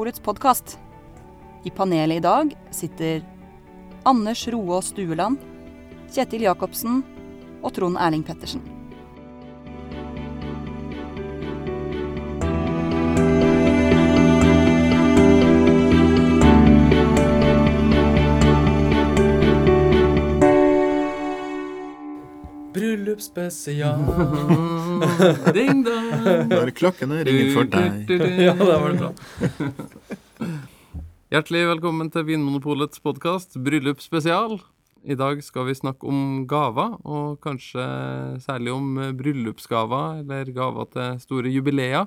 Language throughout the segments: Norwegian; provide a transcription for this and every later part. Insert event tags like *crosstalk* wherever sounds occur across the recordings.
Vinmonopolets podkast. I panelet i dag sitter Anders Roaas Stueland, Kjetil Jacobsen og Trond Erling Pettersen. Bryllupsspesial. *laughs* Ding dong! Når klokkene ringer for deg. ja, det var det bra. *laughs* Hjertelig velkommen til Vinmonopolets podkast Bryllupsspesial. I dag skal vi snakke om gaver, og kanskje særlig om bryllupsgaver, eller gaver til store jubileer.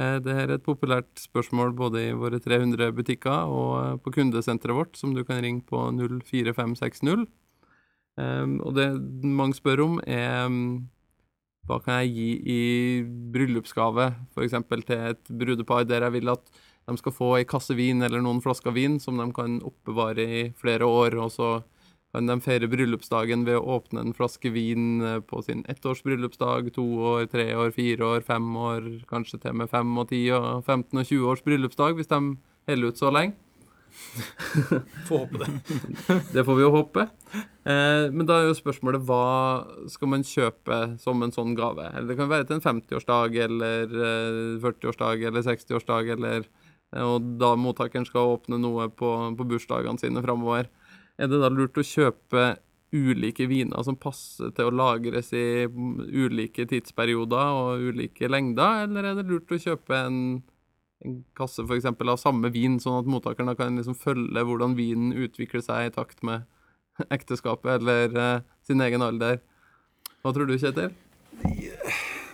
Eh, Det er et populært spørsmål både i våre 300 butikker og på kundesenteret vårt, som du kan ringe på 04560. Um, og det mange spør om, er um, hva kan jeg gi i bryllupsgave, f.eks. til et brudepar der jeg vil at de skal få ei kasse vin eller noen flasker vin som de kan oppbevare i flere år, og så kan de feire bryllupsdagen ved å åpne en flaske vin eh, på sin ettårs bryllupsdag, to år, tre år, fire år, fem år, kanskje til med fem og ti og 15 og 20 års bryllupsdag, hvis de holder ut så lenge. *laughs* Får håpe det. *laughs* Det får vi jo håpe. Eh, men da er jo spørsmålet hva skal man kjøpe som en sånn gave? Eller det kan være til en 50-årsdag eller eh, 40-årsdag eller 60-årsdag, eller eh, Og da mottakeren skal åpne noe på, på bursdagene sine framover. Er det da lurt å kjøpe ulike viner som passer til å lagres i ulike tidsperioder og ulike lengder, eller er det lurt å kjøpe en en kasse for eksempel, av samme vin, sånn at mottakeren kan liksom følge hvordan vinen utvikler seg i takt med *laughs* ekteskapet eller uh, sin egen alder. Hva tror du, Kjetil?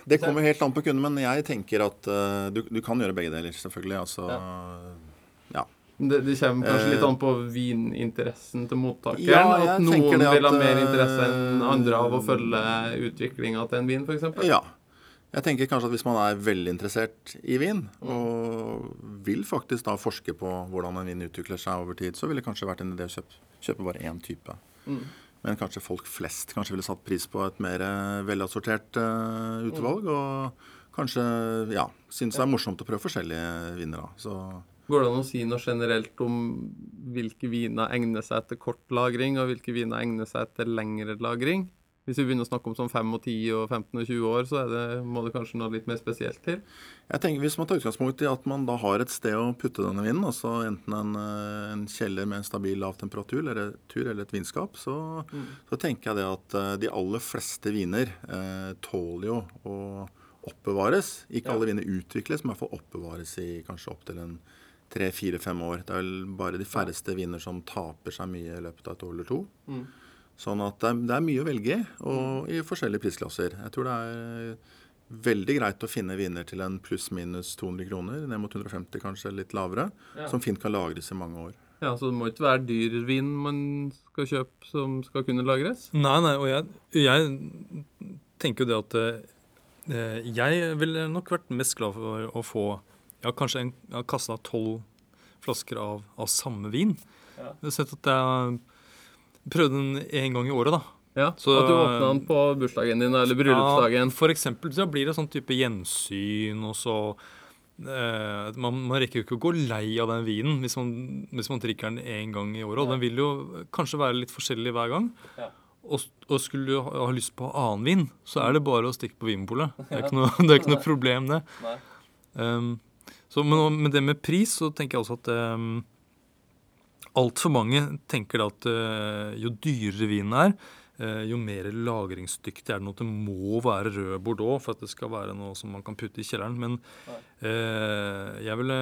Det kommer helt an på kunden, men jeg tenker at uh, du, du kan gjøre begge deler, selvfølgelig. Altså, ja. Det, det kommer kanskje litt an på vininteressen til mottakeren. Eh, Ja, at noen at, vil ha mer interesse eh, enn andre av å følge utviklinga til en vin, f.eks. ja. Jeg tenker kanskje at hvis man er veldig interessert i vin, og vil faktisk da forske på hvordan en vin utvikler seg over tid, så ville det kanskje vært en idé å kjøpe, kjøpe bare én type. Mm. Men kanskje folk flest kanskje ville satt pris på et mer eh, velassortert uh, utvalg. Og kanskje ja, synes det er morsomt å prøve forskjellige viner. da. Så Går det an å si noe generelt om hvilke viner egner seg til kort lagring, og hvilke viner egner seg til lengre lagring? Hvis vi begynner å snakke om sånn 5 og 10 og 15 og 20 år, så er det, må det kanskje noe litt mer spesielt til? jeg tenker Hvis man tar utgangspunkt i at man da har et sted å putte denne vinen, altså enten en, eh, en kjeller med en stabil lav temperatur eller, tur eller et vinskap, så, så tenker jeg det at eh, de aller fleste viner eh, tåler jo å oppbevares. Ikke alle viner utvikles, men i hvert fall oppbevares i kanskje opptil en tre-fire-fem år. Det er vel bare de færreste viner som taper seg mye i løpet av et år eller to. Sånn at det er, det er mye å velge i, og i forskjellige prisklasser. Jeg tror det er veldig greit å finne viner til en pluss-minus 200 kroner, ned mot 150 kanskje litt lavere, Ja. som fint kan lagres i mange år. Ja, Så det må ikke være dyr vin man skal kjøpe som skal kunne lagres? Nei, nei, og jeg, jeg tenker jo det at eh, jeg ville nok vært mest glad for å få ja, kanskje en jeg har kasta tolv flasker av, av samme vin. Ja. Jeg har sett at jeg prøvde den én gang i året, da. Ja, Så- At du åpna den på bursdagen din eller bryllupsdagen. Ja, for eksempel så blir det sånn type gjensyn, og så eh, man, man rekker jo ikke å gå lei av den vinen hvis man, hvis man drikker den én gang i året. Og den vil jo kanskje være litt forskjellig hver gang. Ja. Og, og skulle du ha, ha lyst på annen vin, så er det bare å stikke på Vinmopolet. *laughs* Det, det er ikke noe problem, det. Um, så, men med det med pris, så tenker jeg også at um, altfor mange tenker at eh, jo dyrere vinen er, eh, jo mer lagringsdyktig er den. At det må være rød bordeaux for at det skal være noe som man kan putte i kjelleren. Men eh, jeg ville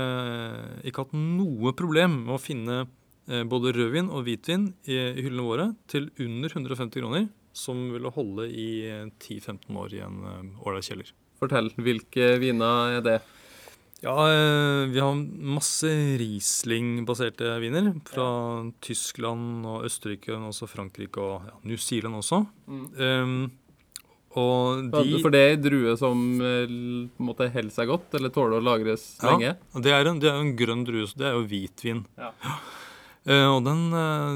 ikke hatt noe problem med å finne eh, både rødvin og hvitvin i, hyllene våre til under 150 kroner, som ville holde i eh, 10-15 år i en eh, ålreit kjeller. Fortell, hvilke viner er det? Ja, eh, vi har masse Riesling-baserte viner fra Tyskland og Østerrike, men også Frankrike og ja, New Zealand også. Um, og de For det er drue som eh, på en måte holder seg godt, eller tåler å lagres Ja. lenge? Ja, det er en, det er en grønn drue, så det er jo hvitvin. Ja. Uh, *gasps* og den,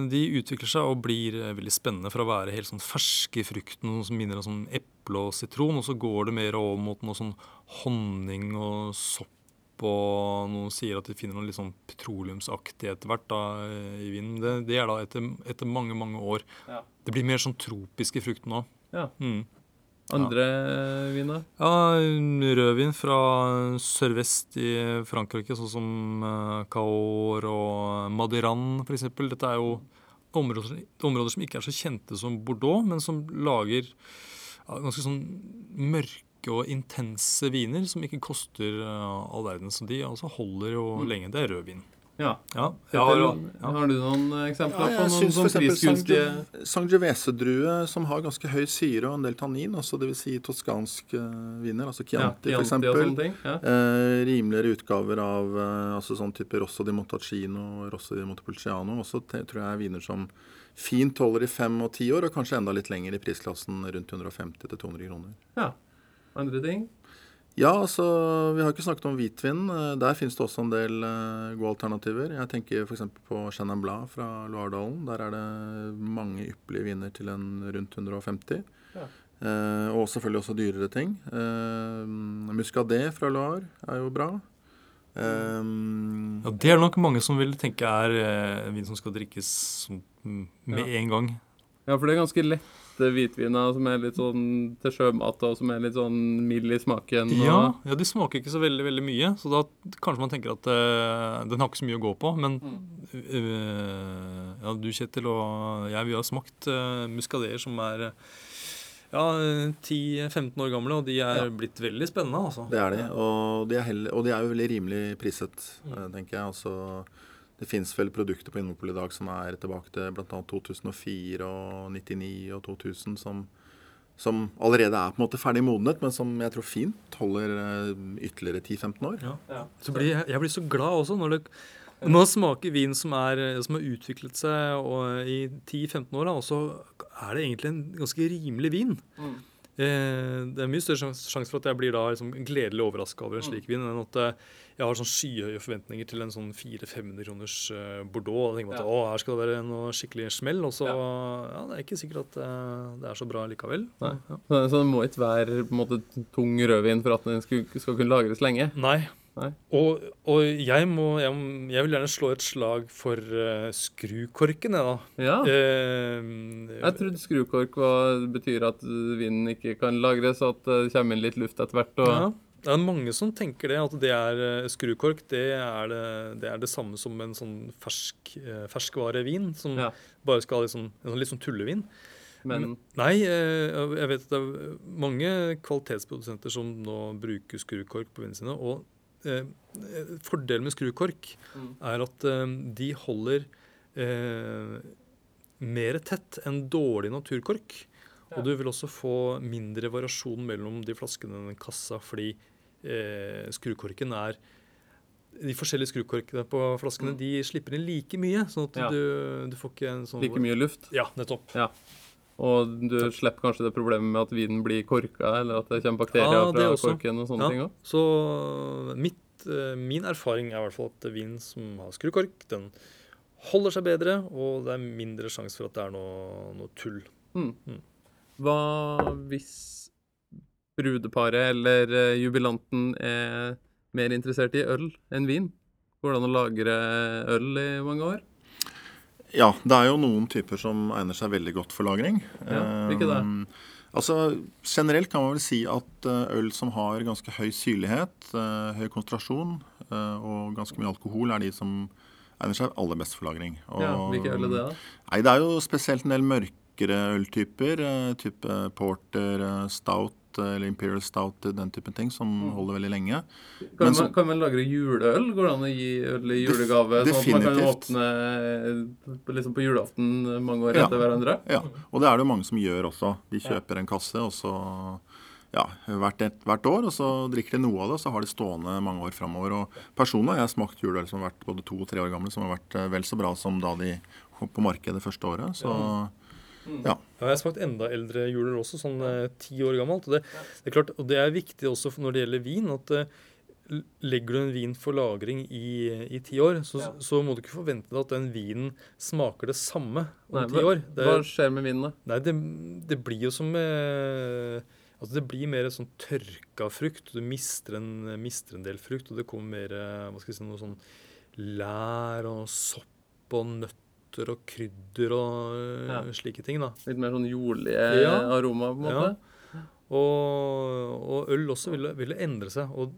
de utvikler seg og blir veldig spennende fra å være helt sånn ferske frukten, noe som minner om sånn eple og sitron, og så går det mer over mot noe sånn honning og sopp og noen sier at de finner noe litt sånn petroleumsaktig etter hvert da, i vinen. Det, det er da etter, etter mange, mange år. Ja. Det blir mer sånn tropiske frukten nå. Ja. Mm. Andre viner? Ja, rødvin fra sørvest i Frankrike, sånn som uh, Cahors og Madiran f.eks. Dette er jo områder, områder som ikke er så kjente som Bordeaux, men som lager ja, ganske sånn mørke og intense viner som ikke koster uh, all verden. Så de altså holder jo lenge. Det er rødvin. Ja. Ja, Petter, ja, ja. Har du noen eksempler Ja, på noen sånn prisgunstige Sangiovese-drue som har ganske høy syre og en del tannin, altså dvs. Si toskansk eh, viner, altså Chianti ja, f.eks. og? Ja. Eh, rimeligere utgaver av eh, altså sånn type Rosso di Montalcino, Rosso di Montepulciano. Også te, tror jeg er viner som fint holder i fem og ti år, og kanskje enda litt lenger i prisklassen rundt 150 200 kroner. ja. Andre ting? Ja, altså, vi har ikke snakket om hvitvin. Eh, Der finnes det også en del eh, gode alternativer. Jeg tenker f.eks. på Chenin Blad fra Loiredalen. Der er det mange ypperlige viner til en rundt 150. Ja. Eh, og selvfølgelig også dyrere ting. Eh, Muscadet fra Loire er jo bra. Eh, Ja, det er nok mange som vil tenke er eh, vin som skal drikkes med Ja. en gang. Ja, for det er ganske lette hvitvina som er litt sånn til sjømat, og som er litt sånn mild i smaken. Og, Ja, ja, de smaker ikke så veldig veldig mye, så da kanskje man tenker at uh, den har ikke så mye å gå på. Men uh, ja, du Kjetil og jeg, vi har smakt uh, muskadeer som er eh, ja, 10-15 år gamle, og de er Ja. blitt veldig spennende, altså. Det er de. Og de er, heller, og de er jo veldig rimelig priset, mm. tenker jeg. Altså, det fins vel produkter på Vinmonopolet i dag som er tilbake til bl.a. 2004 og 99 og 2000, som, som allerede er på en måte ferdig modnet, men som jeg tror fint holder eh, ytterligere 10-15 år. Ja. Ja. Så blir jeg, jeg blir så glad også når, det, nå smaker vin som, er, som har utviklet seg og, i 10-15 år, og så er det egentlig en ganske rimelig vin. Mm. Eh, det er mye større sjans- sjanse for at jeg blir da liksom gledelig overraska over en slik vin, enn at eh, jeg har sånn skyhøye forventninger til en sånn 400-500 kroners eh, Bordeaux. Og tenker at Ja. å, her skal det være noe skikkelig smell. Og så Ja. ja. det er ikke sikkert at det er så bra likevel. Nei. Ja. Så det må ikke være på en måte tung rødvin for at den skal, skal kunne lagres lenge. Nei. Og, og jeg, må, jeg, jeg vil gjerne slå et slag for uh, skrukorken, jeg, da. Ja. Uh, Jeg trodde skrukork var, betyr at vinen ikke kan lagres, og at det kommer inn litt luft etter hvert. Og, ja. Det er mange som tenker det, at det er eh, skrukork. Det er det, det er det samme som en sånn fersk, eh, ferskvarevin, som Ja. bare skal ha litt sånn, en sånn, litt sånn tullevin. Men Nei, eh, jeg vet at det er mange kvalitetsprodusenter som nå bruker skrukork på vinene sine. Og eh, fordelen med skrukork Mm. er at eh, de holder eh, mer tett enn dårlig naturkork. Ja. Og du vil også få mindre variasjon mellom de flaskene den kassa, fordi eh, skrukorken er De forskjellige skrukorkene på flaskene Mm. de slipper inn like mye, sånn at Ja. du, du får ikke en sånn like mye luft. Ja, nettopp. Og du slipper kanskje det problemet med at vinen blir korka, eller at det kommer bakterier Ja, fra korken og sånne Ja. ting òg. Så mitt, eh, min erfaring er i hvert fall at vin som har skrukork, den holder seg bedre, og det er mindre sjanse for at det er noe, noe tull. Mm. Mm. Hva hvis brudeparet eller eh, jubilanten er mer interessert i øl enn vin? Går det an å lagre øl i mange år? Ja, det er jo noen typer som egner seg veldig godt for lagring. Ja, hvilke det? Um, altså, Generelt kan man vel si at eh, øl som har ganske høy syrlighet, eh, høy konsentrasjon eh, og ganske mye alkohol, er de som egner seg aller best for lagring. Og, Ja, Hvilke øl er det, da? Nei, Det er jo spesielt en del mørkere øltyper. type porter, stout eller imperial stout, eh, den typen ting, som Mm. holder veldig lenge. Kan, Men så- man, kan man lagre juleøl? Går det an å gi øl i julegave? Sånn at man kan åpne eh, liksom på julaften mange år Ja. etter hverandre? Ja, Og det er det jo mange som gjør også. De kjøper en kasse, og så ja, hvert, et, hvert år, og så drikker de noe av det, og så har de stående mange år framover. Og personlig har jeg smakt juleøl som har vært både to og tre år gamle, som har vært eh, vel så bra som da de kom på markedet første året. Så Ja, jeg har smakt enda eldre juler også, sånn eh, ti år gammelt. Og det, det er klart, og det er viktig også når det gjelder vin, at eh, legger du en vin for lagring i, i ti år, så, Ja. så må du ikke forvente deg at den vinen smaker det samme om Nei, ti år. Det, Hva skjer med vinen, da? nei, det, det blir jo som eh, Altså Det blir mer sånn tørka frukt. Du mister en, mister en del frukt, og det kommer mer hva skal jeg si, noe sånn lær og sopp og nøtter og krydder og Ja. slike ting. da. Litt mer sånn jordlige Ja. aroma, på en måte. Og, og øl også vil, ville, endre seg. Og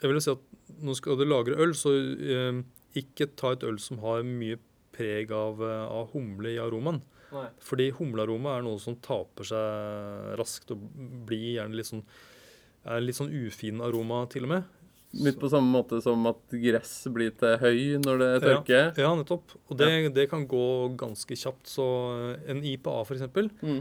jeg vil si at når skal du lagre øl, så eh, ikke ta et øl som har mye preg av, eh, av humle i aromaen. Nei. Fordi humlearoma er noe som taper seg raskt og blir gjerne litt sånn, er litt sånn ufin aroma til og med. Litt på samme måte som at gress blir til høy når det tørker. Ja, nettopp. Og det, det kan gå ganske kjapt. Så en IPA f.eks., Mm.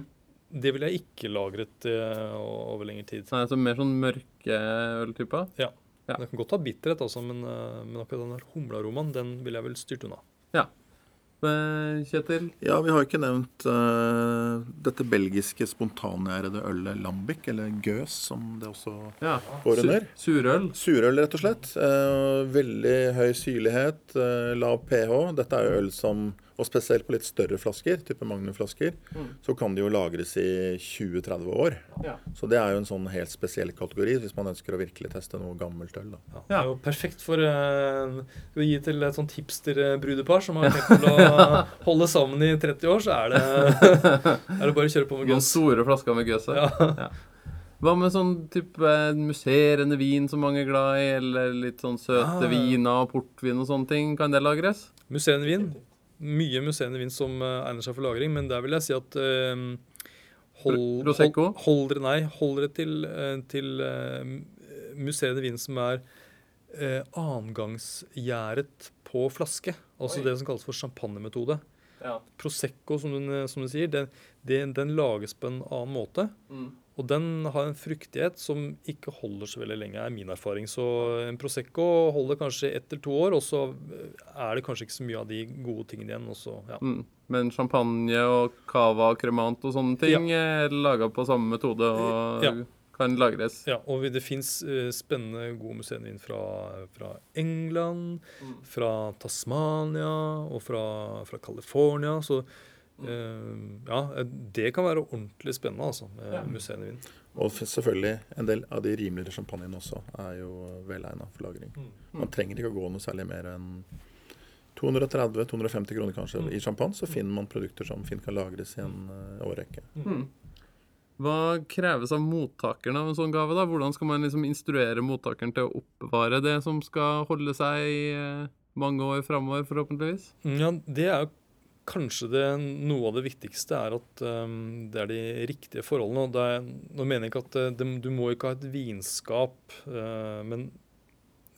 det ville jeg ikke lagret eh, over lengre tid. Nei, så mer sånn mørke øltyper. Ja. Det kan godt ha bitterhet, altså, men, eh, men akkurat den her humlearomaen den ville jeg vel styrt unna. Eh, Kjetil? Ja, vi har ikke nevnt uh, dette belgiske spontangjærede ølet Lambic, eller Gøs, som det også Ja. går under. Su surøl. Surøl, rett og slett. Uh, veldig høy syrlighet, uh, lav pH. Dette er jo øl som Og spesielt på litt større flasker, type Magnum-flasker, Mm. så kan de jo lagres i 20-30 år. Ja. Så det er jo en sånn helt spesiell kategori hvis man ønsker å virkelig teste noe gammelt øl. da. Ja, det er jo perfekt for uh, å gi til et sånt hipster-brudepar som har tenkt til å *laughs* holde sammen i 30 år, så er det, *laughs* er det bare å kjøre på med Noen gøss. store flasker med gøse. Ja. Hva med sånn type musserende vin som mange er glad i, eller litt sånn søte Ah. viner og portvin og sånne ting? Kan det lagres? Musserende vin. Mye musserende vin som eh, egner seg for lagring, men der vil jeg si at eh, hold, Prosecco? Hold, hold nei, hold dere til, eh, til eh, musserende vin som er uh, annengangsgjæret på flaske. Altså Oi. det som kalles for champagnemetode. Ja. Prosecco, som du, som du sier, den, den, den lages på en annen måte. Mm. Og den har en fruktighet som ikke holder så veldig lenge, er min erfaring. Så en Prosecco holder kanskje ett eller to år, og så er det kanskje ikke så mye av de gode tingene igjen. Også, ja. Mm. Men champagne og cava og cremant og sånne ting er laga på samme metode og Ja. kan lagres. ja, og det fins spennende gode museumvin fra, fra England, Mm. fra Tasmania og fra, fra California. Så eh, ja, det kan være ordentlig spennende, altså, med Ja. museumvin. Og selvfølgelig, en del av de rimeligere champagnene også er jo velegna for lagring. Man trenger ikke å gå noe særlig mer enn 230-250 kroner kanskje Mm. i champagne, så finner man produkter som fint kan lagres i en eh, årrekke. Mm. Hva kreves av mottakeren av en sånn gave? da? Hvordan skal man liksom instruere mottakeren til å oppbevare det som skal holde seg i eh, mange år framover, forhåpentligvis? Ja, det er jo kanskje det, noe av det viktigste er at um, det er de riktige forholdene. og er, Nå mener jeg ikke at eh, det, du må ikke ha et vinskap, uh, men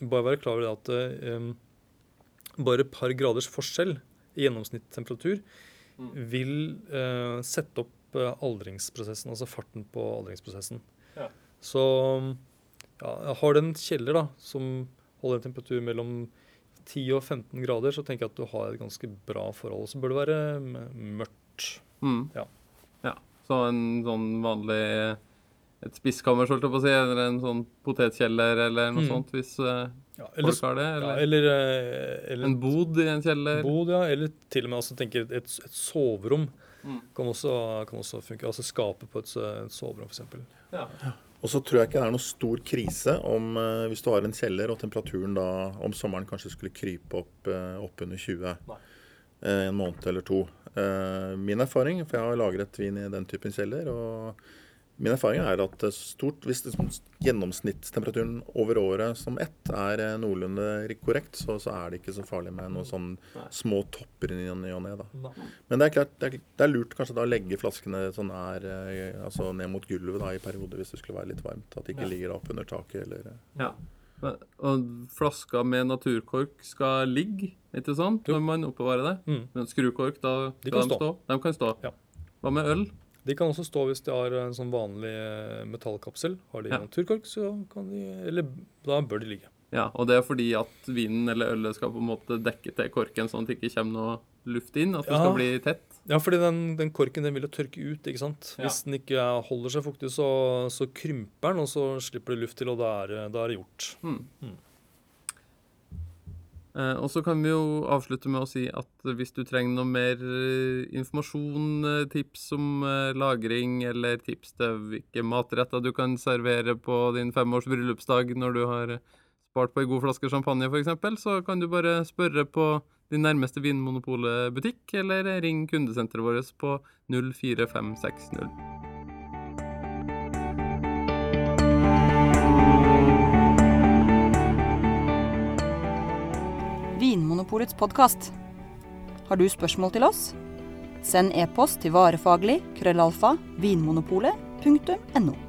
bare være klar over det at um, bare et par graders forskjell i gjennomsnittstemperatur vil uh, sette opp aldringsprosessen, altså farten på aldringsprosessen. Ja. Så ja, har du en kjeller da, som holder en temperatur mellom 10 og 15 grader, så tenker jeg at du har et ganske bra forhold. Så bør det være mørkt. Mm. Ja. ja. Så en sånn vanlig et spiskammer, holdt jeg på å si, eller en sånn potetkjeller eller noe Mm. sånt, hvis eh, Ja, eller, folk har det? ja, Eller eller, eh, en bod i en kjeller? bod, ja, eller til og med altså, tenker et, et soverom Mm. kan også, kan også funke. Altså skapet på et, et soverom, f.eks. Ja. Og så tror jeg ikke det er noe stor krise om eh, hvis du har en kjeller og temperaturen da om sommeren kanskje skulle krype opp, eh, opp under 20 Nei. eh, en måned eller to. Eh, min erfaring, for jeg har lagret vin i den typen kjeller, og min erfaring er at stort, hvis gjennomsnittstemperaturen over året som ett er eh, noenlunde korrekt, så, så er det ikke så farlig med noen sånn små topper i ny og ne. da. Men det er klart, det er, det er lurt kanskje da å legge flaskene sånn her, eh, altså ned mot gulvet da, i perioder hvis det skulle være litt varmt. At de ikke Ja. ligger opp under taket eller eh. Ja. Og flaska med naturkork skal ligge, ikke sant? Når man oppbevarer det. Mm. Men skrukork, da De kan de stå. stå? De kan stå. Ja. Hva med øl? De kan også stå hvis de har en sånn vanlig eh, metallkapsel. Har de Ja. naturkork, så kan de Eller da bør de ligge. Ja, og det er fordi at vinen eller ølet skal på en måte dekke til korken, sånn at det ikke kommer noe luft inn, at det Ja. skal bli tett. Ja, fordi den, den korken den vil jo tørke ut, ikke sant. Ja. Hvis den ikke er- holder seg fuktig, så, så krymper den, og så slipper det luft til, og da er det gjort. Mm. Mm. Eh, og så kan vi jo avslutte med å si at hvis du trenger noe mer eh, informasjon, eh, tips om lagring, eller tips til hvilke matretter du kan servere på din femårs bryllupsdag når du har spart på ei god flaske champagne f.eks., så kan du bare spørre på din nærmeste Vinmonopolet-butikk, eller ring kundesenteret vårt på 04560. Vinmonopolets podkast. Har du spørsmål til oss? Send e-post til varefaglig krøllalfa vinmonopolet.no.